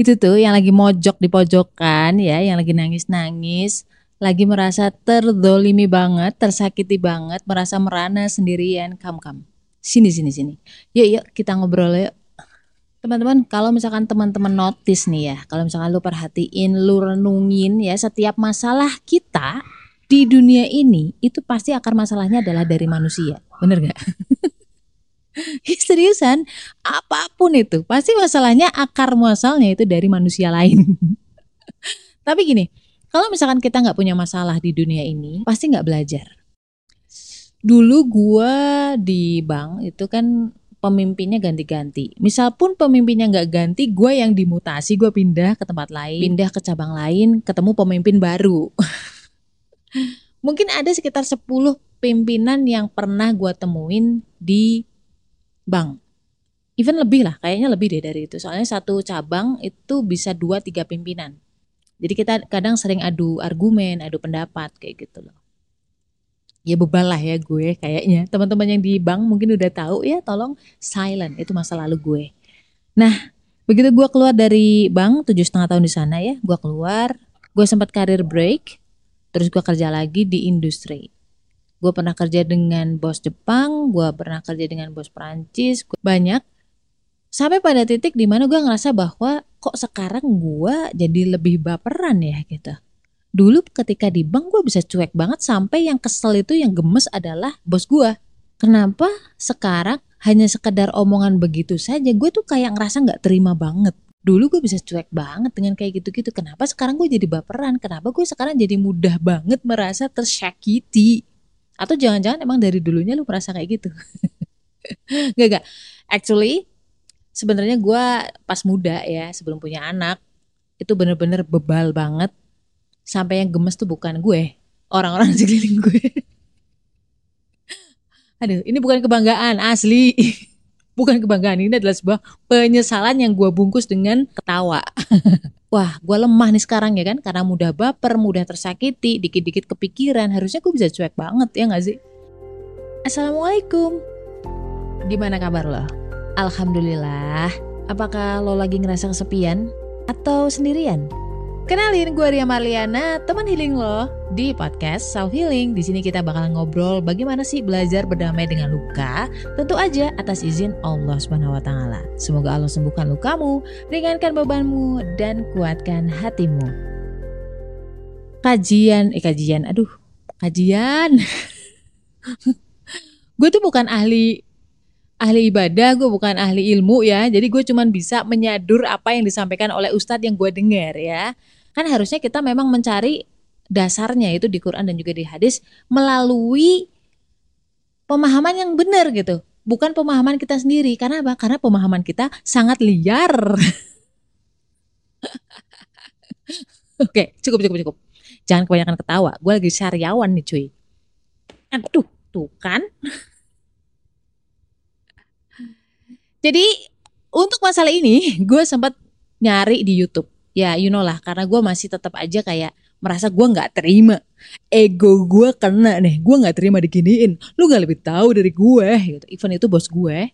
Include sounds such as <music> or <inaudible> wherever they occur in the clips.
itu tuh yang lagi mojok di pojokan ya, yang lagi nangis-nangis, lagi merasa terdolimi banget, tersakiti banget, merasa merana sendirian, kam kam. Sini sini sini. Yuk yuk kita ngobrol yuk. Teman-teman, kalau misalkan teman-teman notice nih ya, kalau misalkan lu perhatiin, lu renungin ya setiap masalah kita di dunia ini itu pasti akar masalahnya adalah dari manusia. Bener gak? <laughs> <laughs> seriusan, apa pun itu, pasti masalahnya akar muasalnya itu dari manusia lain. <laughs> Tapi gini, kalau misalkan kita nggak punya masalah di dunia ini, pasti nggak belajar. Dulu gua di bank itu kan pemimpinnya ganti-ganti. Misal pun pemimpinnya nggak ganti, gue yang dimutasi, gue pindah ke tempat lain, pindah ke cabang lain, ketemu pemimpin baru. <laughs> Mungkin ada sekitar 10 pimpinan yang pernah gue temuin di bank. Even lebih lah, kayaknya lebih deh dari itu. Soalnya satu cabang itu bisa dua tiga pimpinan. Jadi kita kadang sering adu argumen, adu pendapat kayak gitu loh. Ya bebal lah ya gue kayaknya. Teman-teman yang di bank mungkin udah tahu ya tolong silent itu masa lalu gue. Nah begitu gue keluar dari bank tujuh setengah tahun di sana ya, gue keluar, gue sempat karir break, terus gue kerja lagi di industri gue pernah kerja dengan bos Jepang gue pernah kerja dengan bos Perancis banyak. Sampai pada titik di mana gue ngerasa bahwa kok sekarang gue jadi lebih baperan ya gitu. Dulu ketika di bank gue bisa cuek banget sampai yang kesel itu yang gemes adalah bos gue kenapa sekarang hanya sekedar omongan begitu saja gue tuh kayak ngerasa nggak terima banget. Dulu gue bisa cuek banget dengan kayak gitu-gitu. Kenapa sekarang gue jadi baperan? Kenapa gue sekarang jadi mudah banget merasa tersakiti atau jangan-jangan emang dari dulunya lu merasa kayak gitu? <laughs> gak gak. Actually sebenarnya gue pas muda ya sebelum punya anak itu bener-bener bebal banget sampai yang gemes tuh bukan gue orang-orang <laughs> sekeliling gue aduh ini bukan kebanggaan asli <laughs> bukan kebanggaan ini adalah sebuah penyesalan yang gue bungkus dengan ketawa. <laughs> Wah gue lemah nih sekarang ya kan? Karena mudah baper, mudah tersakiti, dikit-dikit kepikiran, harusnya gue bisa cuek banget ya gak sih? Assalamualaikum, gimana kabar lo? Alhamdulillah, apakah lo lagi ngerasa kesepian? Atau sendirian? Kenalin gue Ria Marliana, teman healing lo di podcast Self Healing. Di sini kita bakal ngobrol bagaimana sih belajar berdamai dengan luka, tentu aja atas izin Allah Subhanahu wa taala. Semoga Allah sembuhkan lukamu, ringankan bebanmu dan kuatkan hatimu. Kajian, eh kajian, aduh, kajian. <laughs> gue tuh bukan ahli ahli ibadah, gue bukan ahli ilmu ya. Jadi gue cuman bisa menyadur apa yang disampaikan oleh ustadz yang gue dengar ya. Kan harusnya kita memang mencari dasarnya itu di Quran dan juga di hadis melalui pemahaman yang benar gitu. Bukan pemahaman kita sendiri. Karena apa? Karena pemahaman kita sangat liar. <laughs> Oke, cukup cukup cukup. Jangan kebanyakan ketawa. Gue lagi syariawan nih cuy. Aduh, tuh kan. <laughs> Jadi untuk masalah ini gue sempat nyari di YouTube ya you know lah karena gue masih tetap aja kayak merasa gue nggak terima. Ego gue kena nih gue nggak terima diginiin. Lu nggak lebih tahu dari gue gitu. Even itu bos gue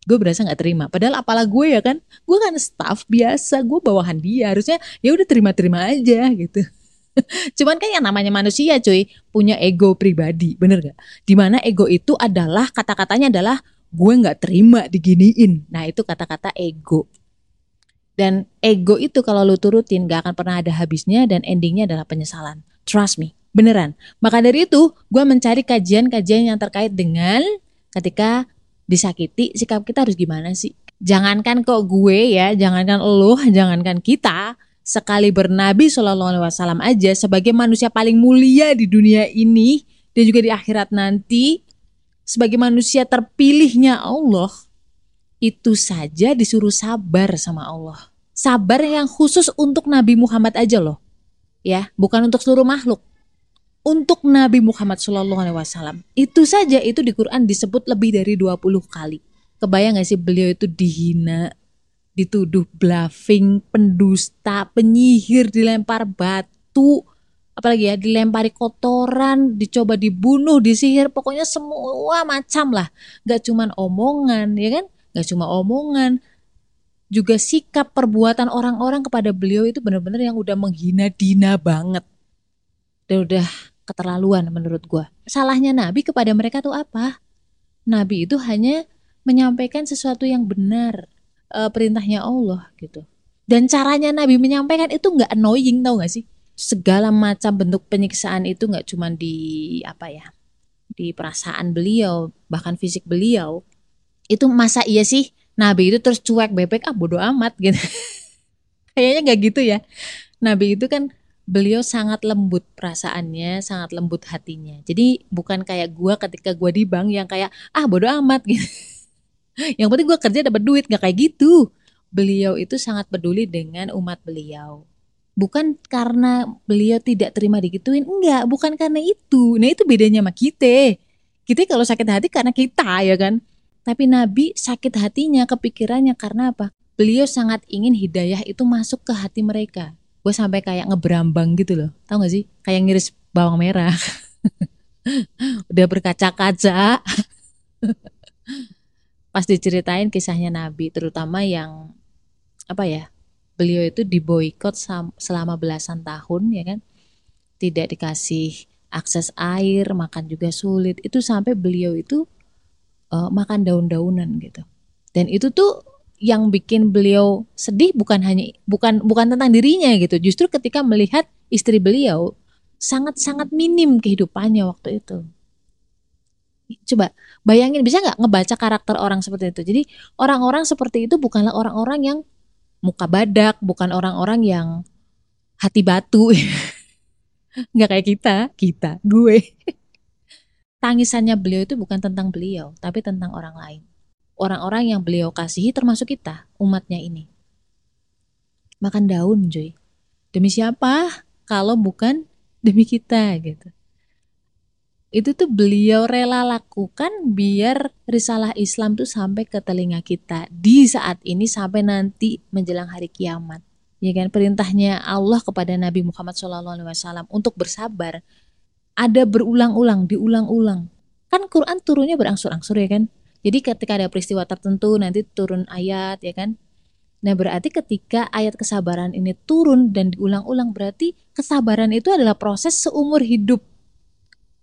gue berasa nggak terima. Padahal apalah gue ya kan? Gue kan staff biasa gue bawahan dia. Harusnya ya udah terima-terima aja gitu. <laughs> Cuman kan yang namanya manusia cuy punya ego pribadi bener gak di mana ego itu adalah kata-katanya adalah gue nggak terima diginiin. Nah itu kata-kata ego dan ego itu kalau lu turutin gak akan pernah ada habisnya dan endingnya adalah penyesalan. Trust me, beneran. Maka dari itu gue mencari kajian-kajian yang terkait dengan ketika disakiti sikap kita harus gimana sih? Jangankan kok gue ya, jangankan lo, <laughs> jangankan kita, sekali bernabi Shallallahu Alaihi Wasallam aja sebagai manusia paling mulia di dunia ini dan juga di akhirat nanti sebagai manusia terpilihnya Allah itu saja disuruh sabar sama Allah sabar yang khusus untuk Nabi Muhammad aja loh. Ya, bukan untuk seluruh makhluk. Untuk Nabi Muhammad Shallallahu alaihi wasallam. Itu saja itu di Quran disebut lebih dari 20 kali. Kebayang gak sih beliau itu dihina, dituduh bluffing, pendusta, penyihir, dilempar batu, apalagi ya dilempari kotoran, dicoba dibunuh, disihir, pokoknya semua macam lah. Gak cuman omongan, ya kan? Gak cuma omongan, juga sikap perbuatan orang-orang kepada beliau itu benar-benar yang udah menghina Dina banget. Dan udah keterlaluan menurut gua. Salahnya Nabi kepada mereka tuh apa? Nabi itu hanya menyampaikan sesuatu yang benar, e, perintahnya Allah gitu. Dan caranya Nabi menyampaikan itu nggak annoying tau gak sih? Segala macam bentuk penyiksaan itu nggak cuma di apa ya, di perasaan beliau, bahkan fisik beliau. Itu masa iya sih Nabi itu terus cuek bebek ah bodoh amat gitu. <laughs> Kayaknya nggak gitu ya. Nabi itu kan beliau sangat lembut perasaannya, sangat lembut hatinya. Jadi bukan kayak gua ketika gua di bank yang kayak ah bodoh amat <laughs> gitu. yang penting gua kerja dapat duit nggak kayak gitu. Beliau itu sangat peduli dengan umat beliau. Bukan karena beliau tidak terima digituin, enggak, bukan karena itu. Nah, itu bedanya sama kita. Kita kalau sakit hati karena kita ya kan. Tapi Nabi sakit hatinya, kepikirannya karena apa? Beliau sangat ingin hidayah itu masuk ke hati mereka. Gue sampai kayak ngeberambang gitu loh. Tahu gak sih? Kayak ngiris bawang merah. <laughs> Udah berkaca-kaca. <laughs> Pas diceritain kisahnya Nabi, terutama yang apa ya? Beliau itu diboikot selama belasan tahun ya kan. Tidak dikasih akses air, makan juga sulit. Itu sampai beliau itu uh, makan daun-daunan gitu. Dan itu tuh yang bikin beliau sedih bukan hanya bukan bukan tentang dirinya gitu. Justru ketika melihat istri beliau sangat-sangat minim kehidupannya waktu itu. Coba bayangin bisa nggak ngebaca karakter orang seperti itu. Jadi orang-orang seperti itu bukanlah orang-orang yang muka badak, bukan orang-orang yang hati batu. <laughs> nggak kayak kita, kita, gue tangisannya beliau itu bukan tentang beliau, tapi tentang orang lain. Orang-orang yang beliau kasihi termasuk kita, umatnya ini. Makan daun, Joy. Demi siapa? Kalau bukan demi kita gitu. Itu tuh beliau rela lakukan biar risalah Islam tuh sampai ke telinga kita di saat ini sampai nanti menjelang hari kiamat. Ya kan perintahnya Allah kepada Nabi Muhammad SAW untuk bersabar ada berulang-ulang, diulang-ulang. Kan Quran turunnya berangsur-angsur ya kan? Jadi ketika ada peristiwa tertentu nanti turun ayat ya kan? Nah berarti ketika ayat kesabaran ini turun dan diulang-ulang berarti kesabaran itu adalah proses seumur hidup.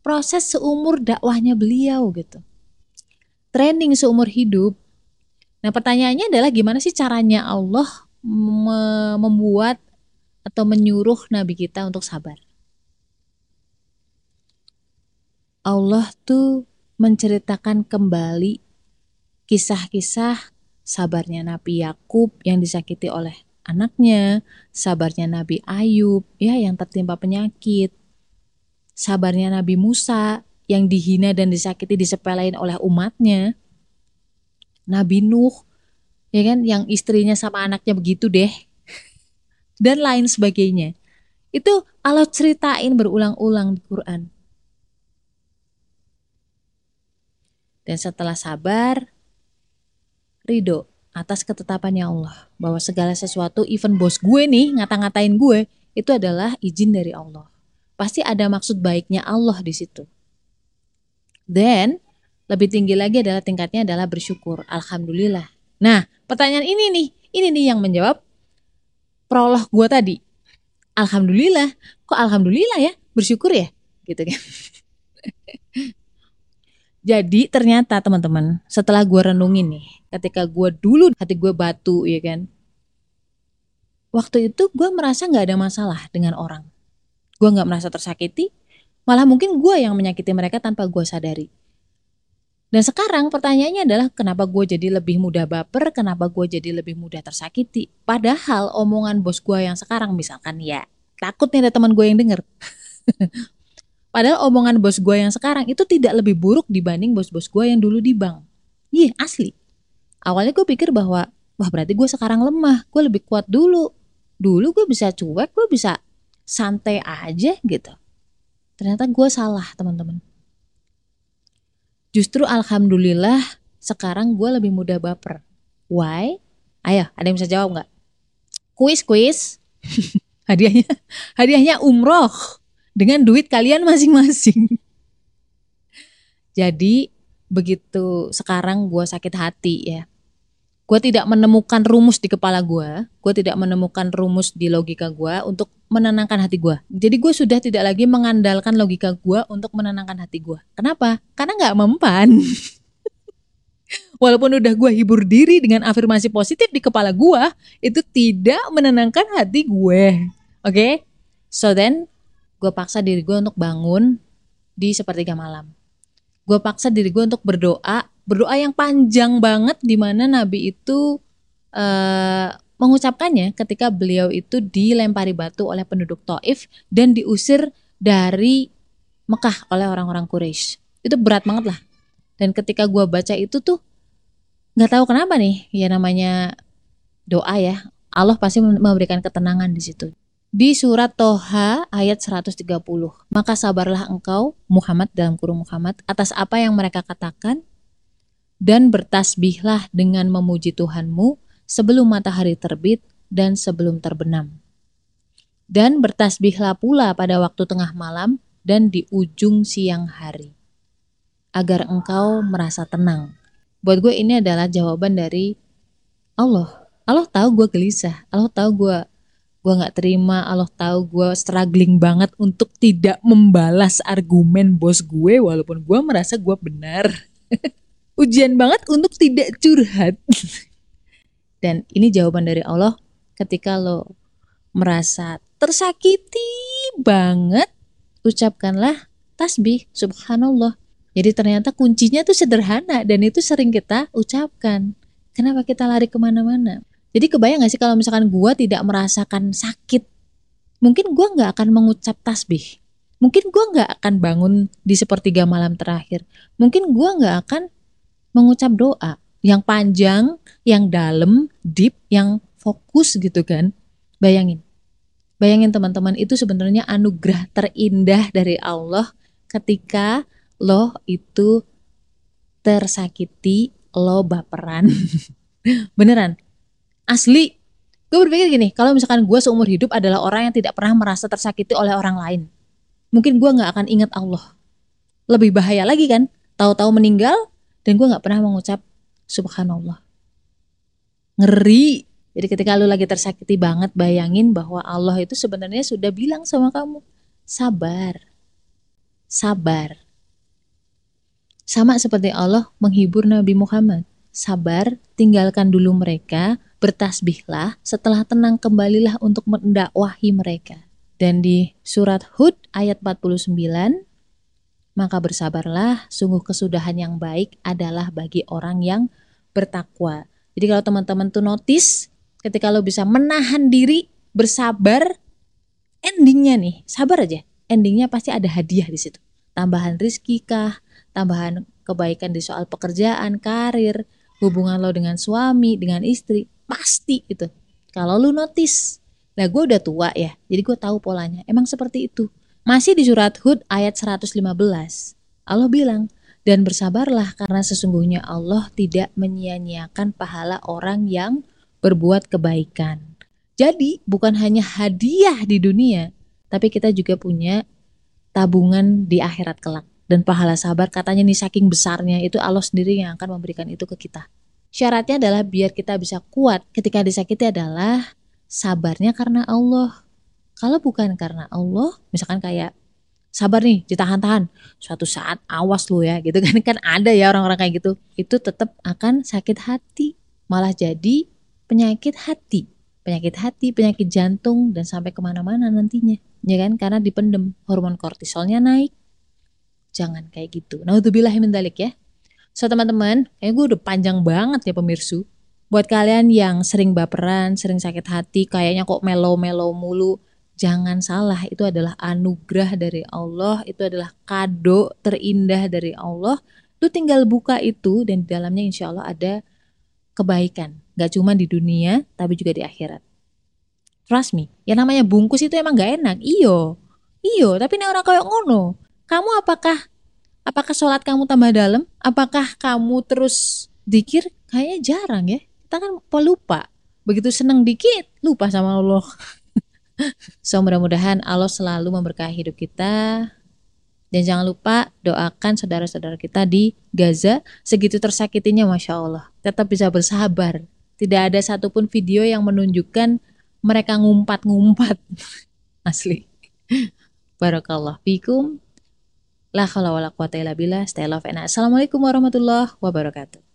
Proses seumur dakwahnya beliau gitu. Training seumur hidup. Nah pertanyaannya adalah gimana sih caranya Allah membuat atau menyuruh Nabi kita untuk sabar? Allah tuh menceritakan kembali kisah-kisah sabarnya Nabi Yakub yang disakiti oleh anaknya, sabarnya Nabi Ayub ya yang tertimpa penyakit, sabarnya Nabi Musa yang dihina dan disakiti disepelein oleh umatnya, Nabi Nuh ya kan yang istrinya sama anaknya begitu deh <laughs> dan lain sebagainya. Itu Allah ceritain berulang-ulang di Quran. Dan setelah sabar, ridho atas ketetapannya Allah. Bahwa segala sesuatu, even bos gue nih ngata-ngatain gue, itu adalah izin dari Allah. Pasti ada maksud baiknya Allah di situ. Dan lebih tinggi lagi adalah tingkatnya adalah bersyukur. Alhamdulillah. Nah, pertanyaan ini nih, ini nih yang menjawab prolog gue tadi. Alhamdulillah. Kok alhamdulillah ya? Bersyukur ya? Gitu kan. <laughs> Jadi ternyata teman-teman setelah gue renungin nih, ketika gue dulu hati gue batu ya kan, waktu itu gue merasa nggak ada masalah dengan orang. Gue nggak merasa tersakiti, malah mungkin gue yang menyakiti mereka tanpa gue sadari. Dan sekarang pertanyaannya adalah kenapa gue jadi lebih mudah baper, kenapa gue jadi lebih mudah tersakiti. Padahal omongan bos gue yang sekarang misalkan ya, takut nih ada teman gue yang denger. <laughs> Padahal omongan bos gue yang sekarang itu tidak lebih buruk dibanding bos-bos gue yang dulu di bank. Iya asli. Awalnya gue pikir bahwa wah berarti gue sekarang lemah, gue lebih kuat dulu. Dulu gue bisa cuek, gue bisa santai aja gitu. Ternyata gue salah teman-teman. Justru alhamdulillah sekarang gue lebih mudah baper. Why? Ayo, ada yang bisa jawab nggak? Kuis, kuis. <laughs> hadiahnya, hadiahnya umroh dengan duit kalian masing-masing. Jadi begitu sekarang gue sakit hati ya. Gue tidak menemukan rumus di kepala gue, gue tidak menemukan rumus di logika gue untuk menenangkan hati gue. Jadi gue sudah tidak lagi mengandalkan logika gue untuk menenangkan hati gue. Kenapa? Karena nggak mempan. <laughs> Walaupun udah gue hibur diri dengan afirmasi positif di kepala gue, itu tidak menenangkan hati gue. Oke? Okay? So then, gue paksa diri gue untuk bangun di sepertiga malam. Gue paksa diri gue untuk berdoa berdoa yang panjang banget di mana Nabi itu uh, mengucapkannya ketika beliau itu dilempari batu oleh penduduk Taif dan diusir dari Mekah oleh orang-orang Quraisy. Itu berat banget lah. Dan ketika gue baca itu tuh nggak tahu kenapa nih ya namanya doa ya Allah pasti memberikan ketenangan di situ. Di surat Toha ayat 130. Maka sabarlah engkau Muhammad dalam kurung Muhammad atas apa yang mereka katakan dan bertasbihlah dengan memuji Tuhanmu sebelum matahari terbit dan sebelum terbenam. Dan bertasbihlah pula pada waktu tengah malam dan di ujung siang hari, agar engkau merasa tenang. Buat gue ini adalah jawaban dari Allah. Allah tahu gue gelisah, Allah tahu gue gue nggak terima, Allah tahu gue struggling banget untuk tidak membalas argumen bos gue walaupun gue merasa gue benar. <laughs> ujian banget untuk tidak curhat. <laughs> Dan ini jawaban dari Allah ketika lo merasa tersakiti banget, ucapkanlah tasbih subhanallah. Jadi ternyata kuncinya tuh sederhana dan itu sering kita ucapkan. Kenapa kita lari ke mana-mana? Jadi kebayang gak sih kalau misalkan gue tidak merasakan sakit, mungkin gue nggak akan mengucap tasbih. Mungkin gue nggak akan bangun di sepertiga malam terakhir. Mungkin gue nggak akan mengucap doa yang panjang, yang dalam, deep, yang fokus gitu kan. Bayangin. Bayangin teman-teman itu sebenarnya anugerah terindah dari Allah ketika lo itu tersakiti, lo baperan. <laughs> Beneran. Asli. Gue berpikir gini, kalau misalkan gue seumur hidup adalah orang yang tidak pernah merasa tersakiti oleh orang lain. Mungkin gue gak akan ingat Allah. Lebih bahaya lagi kan, tahu-tahu meninggal, dan gue nggak pernah mengucap subhanallah ngeri jadi ketika lu lagi tersakiti banget bayangin bahwa Allah itu sebenarnya sudah bilang sama kamu sabar sabar sama seperti Allah menghibur Nabi Muhammad sabar tinggalkan dulu mereka bertasbihlah setelah tenang kembalilah untuk mendakwahi mereka dan di surat Hud ayat 49 maka bersabarlah, sungguh kesudahan yang baik adalah bagi orang yang bertakwa. Jadi kalau teman-teman tuh notice, ketika lo bisa menahan diri, bersabar, endingnya nih, sabar aja. Endingnya pasti ada hadiah di situ. Tambahan rizki kah, tambahan kebaikan di soal pekerjaan, karir, hubungan lo dengan suami, dengan istri, pasti gitu. Kalau lo notice, nah gue udah tua ya, jadi gue tahu polanya. Emang seperti itu masih di surat Hud ayat 115, Allah bilang, dan bersabarlah karena sesungguhnya Allah tidak menyia-nyiakan pahala orang yang berbuat kebaikan. Jadi bukan hanya hadiah di dunia, tapi kita juga punya tabungan di akhirat kelak. Dan pahala sabar katanya nih saking besarnya itu Allah sendiri yang akan memberikan itu ke kita. Syaratnya adalah biar kita bisa kuat ketika disakiti adalah sabarnya karena Allah kalau bukan karena Allah, misalkan kayak sabar nih, ditahan-tahan. Suatu saat awas lu ya, gitu kan <laughs> kan ada ya orang-orang kayak gitu. Itu tetap akan sakit hati, malah jadi penyakit hati, penyakit hati, penyakit jantung dan sampai ke mana-mana nantinya, ya kan? Karena dipendem hormon kortisolnya naik. Jangan kayak gitu. Nah, itu ya. So teman-teman, kayak gue udah panjang banget ya pemirsu. Buat kalian yang sering baperan, sering sakit hati, kayaknya kok melo-melo mulu, Jangan salah, itu adalah anugerah dari Allah, itu adalah kado terindah dari Allah. Lu tinggal buka itu dan di dalamnya insya Allah ada kebaikan. Gak cuma di dunia, tapi juga di akhirat. Trust me, yang namanya bungkus itu emang gak enak. Iyo, iyo, tapi ini orang kayak ngono. Kamu apakah apakah sholat kamu tambah dalam? Apakah kamu terus dikir? Kayaknya jarang ya. Kita kan pelupa. Begitu seneng dikit, lupa sama Allah. <laughs> so mudah-mudahan Allah selalu memberkahi hidup kita. Dan jangan lupa doakan saudara-saudara kita di Gaza segitu tersakitinya Masya Allah. Tetap bisa bersabar Tidak ada satupun video yang menunjukkan mereka ngumpat-ngumpat. <laughs> Asli. Barakallah fikum. La khala wala quwata illa billah. Stay love and Assalamualaikum warahmatullahi wabarakatuh.